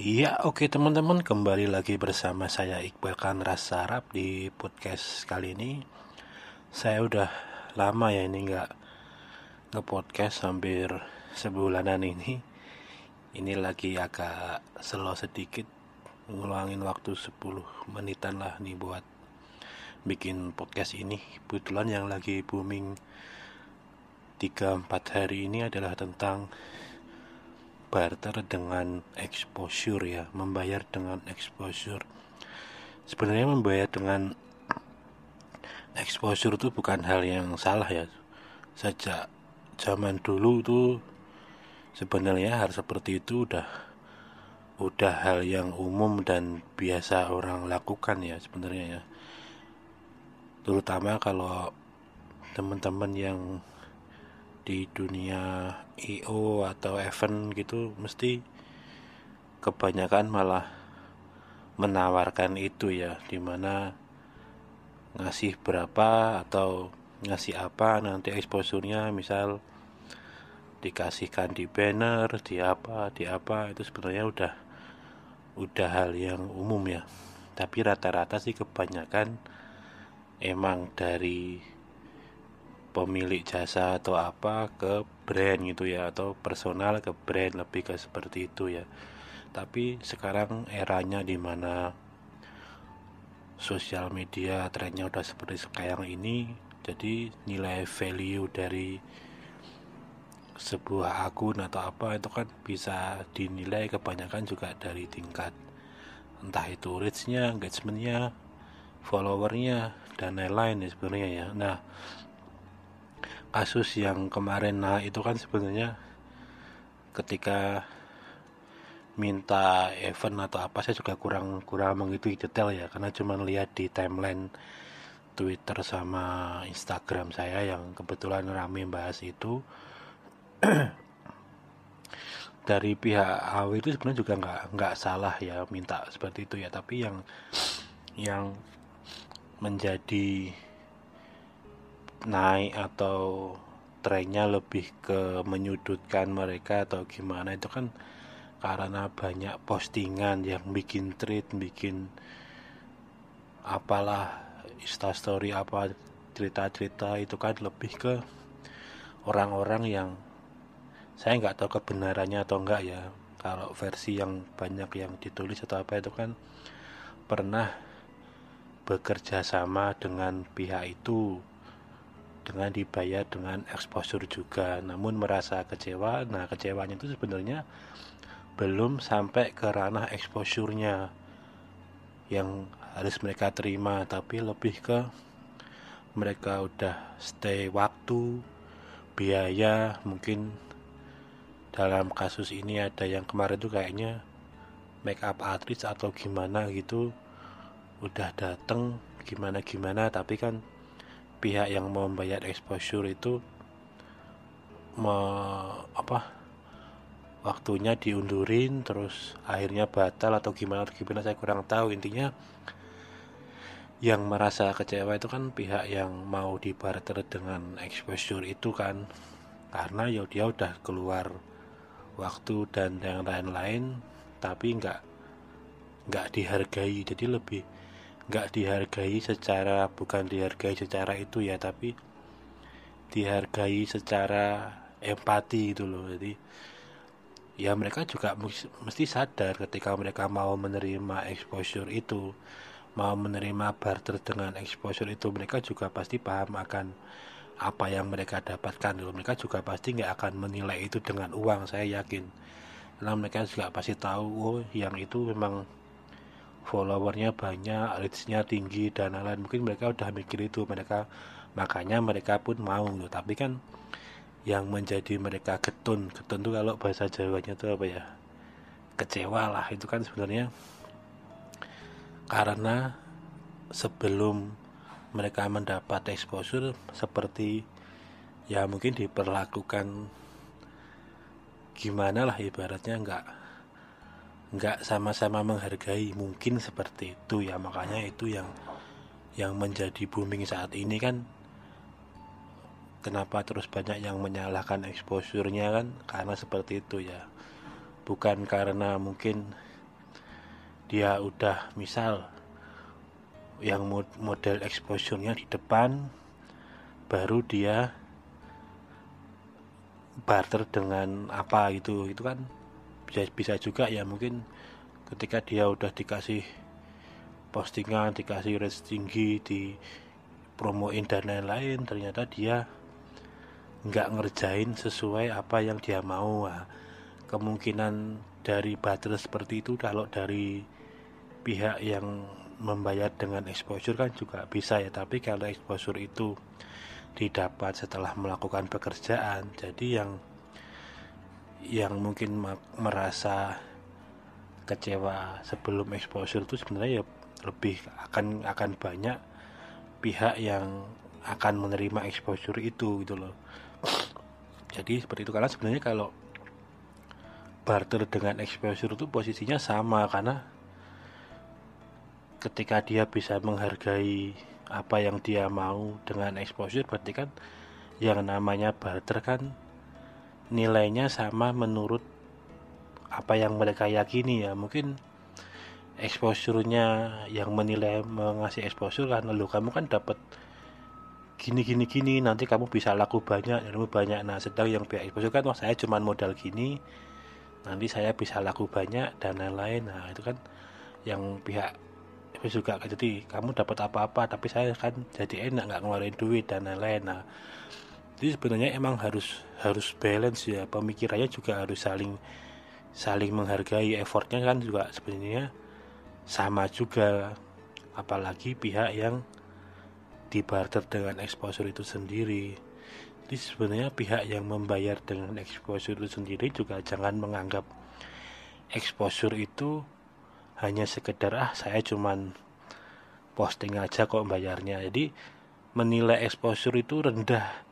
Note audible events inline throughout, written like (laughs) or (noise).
Iya, oke teman-teman, kembali lagi bersama saya Iqbal Kanras Sarap di podcast kali ini. Saya udah lama ya ini nggak nge-podcast hampir sebulanan ini. Ini lagi agak slow sedikit, ngulangin waktu 10 menitan lah nih buat bikin podcast ini. Kebetulan yang lagi booming 3-4 hari ini adalah tentang barter dengan exposure ya membayar dengan exposure. Sebenarnya membayar dengan exposure itu bukan hal yang salah ya. Sejak zaman dulu tuh sebenarnya hal seperti itu udah udah hal yang umum dan biasa orang lakukan ya sebenarnya ya. Terutama kalau teman-teman yang di dunia IO atau event gitu mesti kebanyakan malah menawarkan itu ya di mana ngasih berapa atau ngasih apa nanti exposure-nya misal dikasihkan di banner di apa di apa itu sebenarnya udah udah hal yang umum ya. Tapi rata-rata sih kebanyakan emang dari pemilik jasa atau apa ke brand gitu ya atau personal ke brand lebih ke seperti itu ya tapi sekarang eranya di mana sosial media trennya udah seperti sekarang ini jadi nilai value dari sebuah akun atau apa itu kan bisa dinilai kebanyakan juga dari tingkat entah itu reachnya, engagementnya, followernya dan lain-lain ya sebenarnya ya. Nah kasus yang kemarin. Nah itu kan sebenarnya ketika minta event atau apa saya juga kurang kurang mengikuti detail ya. Karena cuma lihat di timeline Twitter sama Instagram saya yang kebetulan rame bahas itu. (clears throat) Dari pihak AW itu sebenarnya juga nggak nggak salah ya minta seperti itu ya. Tapi yang yang menjadi naik atau trennya lebih ke menyudutkan mereka atau gimana itu kan karena banyak postingan yang bikin tweet bikin apalah instastory apa cerita-cerita itu kan lebih ke orang-orang yang saya nggak tahu kebenarannya atau enggak ya. Kalau versi yang banyak yang ditulis atau apa itu kan pernah bekerja sama dengan pihak itu dengan dibayar dengan exposure juga. Namun merasa kecewa. Nah kecewanya itu sebenarnya belum sampai ke ranah exposure-nya yang harus mereka terima tapi lebih ke mereka udah stay waktu biaya mungkin dalam kasus ini ada yang kemarin tuh kayaknya make up artist atau gimana gitu udah dateng gimana gimana tapi kan pihak yang membayar exposure itu me, apa waktunya diundurin terus akhirnya batal atau gimana atau gimana saya kurang tahu. Intinya yang merasa kecewa itu kan pihak yang mau dibarter dengan exposure itu kan. Karena ya dia udah keluar waktu dan yang lain-lain tapi nggak nggak dihargai. Jadi lebih nggak dihargai secara bukan dihargai secara itu ya tapi dihargai secara empati itu loh. Jadi ya mereka juga mesti sadar ketika mereka mau menerima exposure itu mau menerima barter dengan exposure itu mereka juga pasti paham akan apa yang mereka dapatkan dulu mereka juga pasti nggak akan menilai itu dengan uang saya yakin. Karena mereka juga pasti tahu oh yang itu memang followernya banyak, reachnya tinggi dan lain-lain. Mungkin mereka udah mikir itu, mereka makanya mereka pun mau loh. Tapi kan yang menjadi mereka getun, getun tuh kalau bahasa Jawanya tuh apa ya? Kecewa lah itu kan sebenarnya karena sebelum mereka mendapat exposure seperti ya mungkin diperlakukan gimana lah ibaratnya nggak nggak sama-sama menghargai mungkin seperti itu ya. Makanya itu yang yang menjadi booming saat ini kan. Kenapa terus banyak yang menyalahkan exposure-nya kan? Karena seperti itu ya. Bukan karena mungkin dia udah misal yang model exposure-nya di depan baru dia barter dengan apa gitu. Itu kan bisa bisa juga ya mungkin ketika dia udah dikasih postingan dikasih reach tinggi di promoin dan lain-lain ternyata dia nggak ngerjain sesuai apa yang dia mau. Kemungkinan dari barter seperti itu kalau dari pihak yang membayar dengan exposure kan juga bisa ya. Tapi kalau exposure itu didapat setelah melakukan pekerjaan jadi yang yang mungkin merasa kecewa sebelum exposure itu sebenarnya ya lebih akan akan banyak pihak yang akan menerima exposure itu gitu loh. (sniffs) Jadi seperti itu karena sebenarnya kalau barter dengan exposure itu posisinya sama karena ketika dia bisa menghargai apa yang dia mau dengan exposure berarti kan yang namanya barter kan nilainya sama menurut apa yang mereka yakini ya. Mungkin exposure-nya yang menilai mengasih exposure kan lalu kamu kan dapat gini gini gini nanti kamu bisa laku banyak ilmu banyak. Nah sedang yang pihak exposure kan wah saya cuma modal gini nanti saya bisa laku banyak dan lain-lain. Nah itu kan yang pihak tapi juga jadi kamu dapat apa-apa tapi saya kan jadi enak nggak ngeluarin duit dan lain-lain. Nah jadi sebenarnya emang harus harus balance ya. Pemikirannya juga harus saling saling menghargai. Effortnya kan juga sebenarnya sama juga. Apalagi pihak yang dibarter dengan exposure itu sendiri. Jadi sebenarnya pihak yang membayar dengan exposure itu sendiri juga jangan menganggap exposure itu hanya sekedar ah saya cuman posting aja kok bayarnya. Jadi menilai exposure itu rendah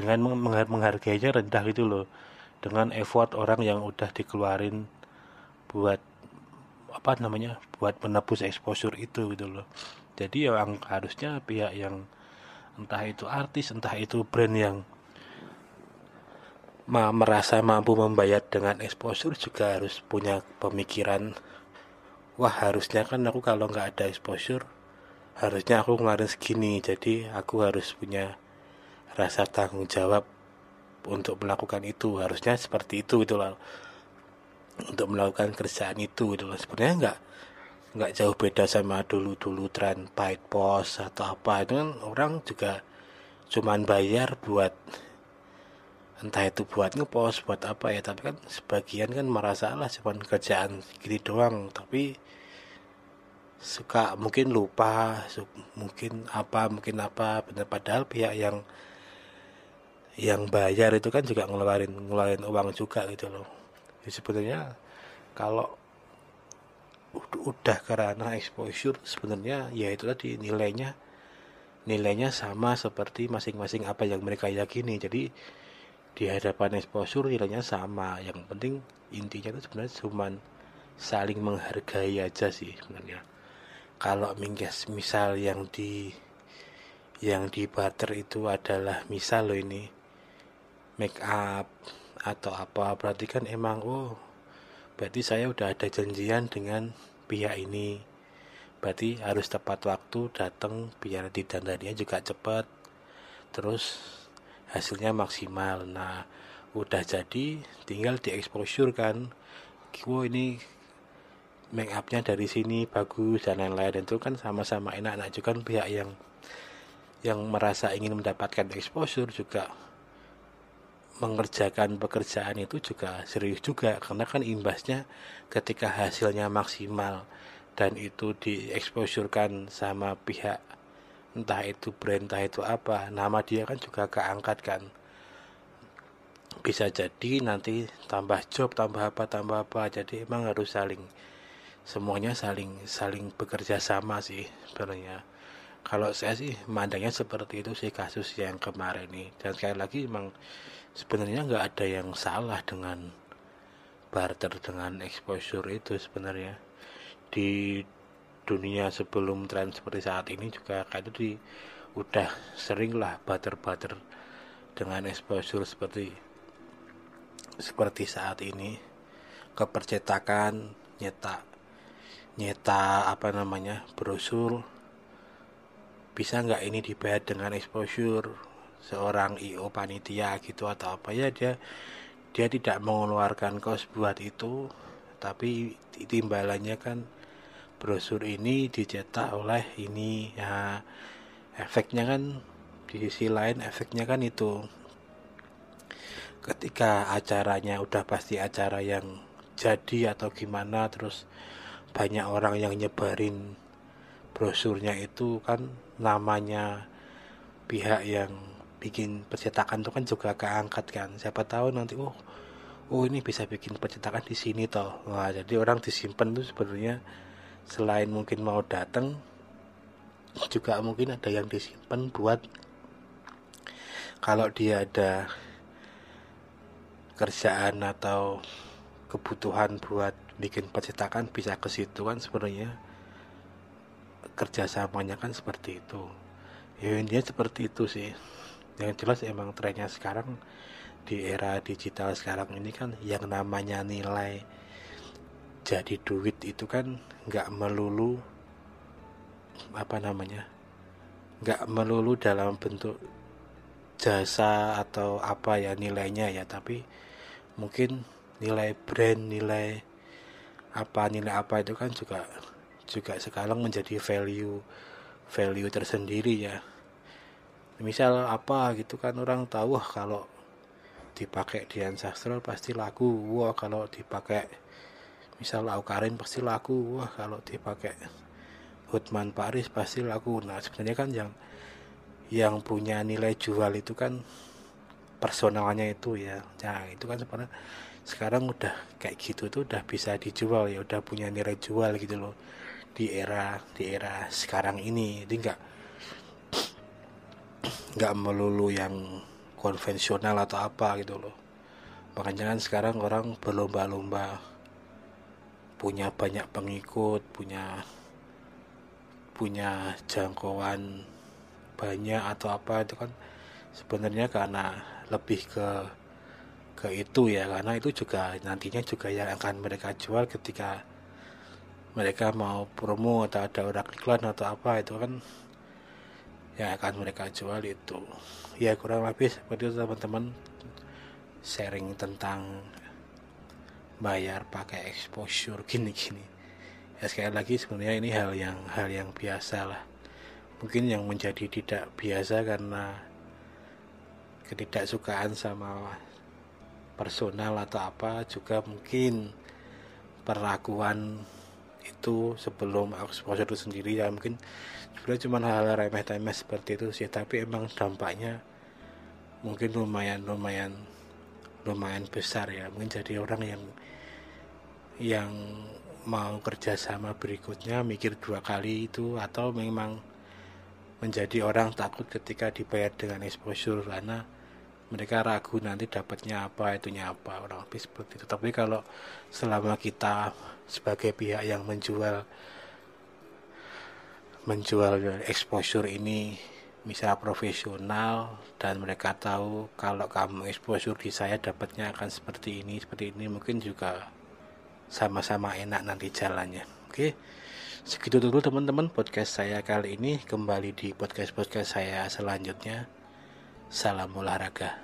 dengan menghargainya rendah gitu loh. Dengan effort orang yang udah dikeluarin buat apa namanya buat menebus exposure itu gitu loh. Jadi yang harusnya pihak yang entah itu artis entah itu brand yang merasa mampu membayar dengan exposure juga harus punya pemikiran wah harusnya kan aku kalau nggak ada exposure harusnya aku kemarin segini jadi aku harus punya rasa tanggung jawab untuk melakukan itu. Harusnya seperti itu gitu loh untuk melakukan kerjaan itu gitu loh sebenarnya nggak nggak jauh beda sama dulu dulu tren paid post atau apa. Itu kan orang juga cuman bayar buat entah itu buat ngepost buat apa ya. Tapi kan sebagian kan merasa lah cuman kerjaan gitu doang. Tapi suka mungkin lupa mungkin apa mungkin apa benar padahal pihak yang yang bayar itu kan juga ngeluarin ngeluarin uang juga gitu loh. Jadi sebenarnya kalau udah karena exposure sebenarnya ya itu tadi nilainya nilainya sama seperti masing-masing apa yang mereka yakini. Jadi di hadapan exposure nilainya sama. Yang penting intinya itu sebenarnya cuma saling menghargai aja sih sebenarnya. Kalau minggas misal yang di yang di butter itu adalah misal lo ini make up atau apa. Berarti kan emang oh berarti saya udah ada janjian dengan pihak ini. Berarti harus tepat waktu datang biar didandaninya juga cepat. Terus hasilnya maksimal. Nah udah jadi tinggal di exposure kan. Wow ini make upnya dari sini bagus dan lain-lain. Itu kan sama-sama enak. Nah juga kan pihak yang yang merasa ingin mendapatkan exposure juga mengerjakan pekerjaan itu juga serius juga karena kan imbasnya ketika hasilnya maksimal dan itu diexposurekan sama pihak entah itu brand entah itu apa nama dia kan juga keangkat kan. Bisa jadi nanti tambah job tambah apa tambah apa jadi emang harus saling semuanya saling saling bekerja sama sih sebenarnya. Kalau saya sih mandangnya seperti itu sih kasus yang kemarin ini. Dan sekali lagi emang sebenarnya nggak ada yang salah dengan barter dengan exposure itu sebenarnya. Di dunia sebelum tren seperti saat ini juga kayak itu di udah sering lah butter-butter dengan exposure seperti seperti saat ini. Kepercetakan nyetak nyeta apa namanya brosur bisa nggak ini dibayar dengan exposure seorang IO panitia gitu atau apa ya dia dia tidak mengeluarkan kos buat itu tapi timbalannya kan brosur ini dicetak oleh ini ya efeknya kan di sisi lain efeknya kan itu. Ketika acaranya udah pasti acara yang jadi atau gimana terus banyak orang yang nyebarin brosurnya itu kan namanya pihak yang bikin percetakan itu kan juga keangkat kan. Siapa tahu nanti oh oh ini bisa bikin percetakan di sini toh. Nah jadi orang disimpan tuh sebenarnya selain mungkin mau datang juga mungkin ada yang disimpan buat kalau dia ada kerjaan atau kebutuhan buat bikin percetakan bisa ke situ kan sebenarnya. Kerjasamanya kan seperti itu. Ya intinya seperti itu sih yang jelas emang trennya sekarang di era digital sekarang ini kan yang namanya nilai jadi duit itu kan nggak melulu apa namanya nggak melulu dalam bentuk jasa atau apa ya nilainya ya tapi mungkin nilai brand nilai apa nilai apa itu kan juga juga sekarang menjadi value value tersendiri ya misal apa gitu kan orang tahu wah kalau dipakai Dian Sastro pasti laku. Wah kalau dipakai misal Aukarin pasti laku. Wah kalau dipakai Hotman Paris pasti laku. Nah sebenarnya kan yang yang punya nilai jual itu kan personalnya itu ya. Nah itu kan sebenarnya sekarang udah kayak gitu tuh udah bisa dijual ya udah punya nilai jual gitu loh di era di era sekarang ini. Jadi nggak nggak melulu yang konvensional atau apa gitu loh. Makanya kan sekarang orang berlomba-lomba punya banyak pengikut punya punya jangkauan banyak atau apa itu kan sebenarnya karena lebih ke ke itu ya. Karena itu juga nantinya juga yang akan mereka jual ketika mereka mau promo atau ada orang iklan atau apa itu kan yang akan mereka jual itu. Ya kurang lebih seperti itu teman-teman. Sharing tentang bayar pakai exposure (laughs) gini-gini. Ya sekali lagi sebenarnya ini hal yang hal yang biasa lah. Mungkin yang menjadi tidak biasa karena ketidaksukaan sama personal atau apa juga mungkin perlakuan itu sebelum exposure itu sendiri ya mungkin sebenarnya cuma hal-hal remeh-temeh seperti itu sih tapi emang dampaknya mungkin lumayan lumayan lumayan besar ya. Mungkin jadi orang yang yang mau kerjasama berikutnya mikir dua kali itu atau memang menjadi orang takut ketika dibayar dengan exposure karena mereka ragu nanti dapatnya apa itunya apa orang lebih seperti itu. Tapi kalau selama kita sebagai pihak yang menjual menjual exposure ini misal profesional dan mereka tahu kalau kamu exposure di saya dapatnya akan seperti ini seperti ini mungkin juga sama-sama enak nanti jalannya. Oke segitu dulu teman-teman podcast saya kali ini. Kembali di podcast podcast saya selanjutnya Salam olahraga.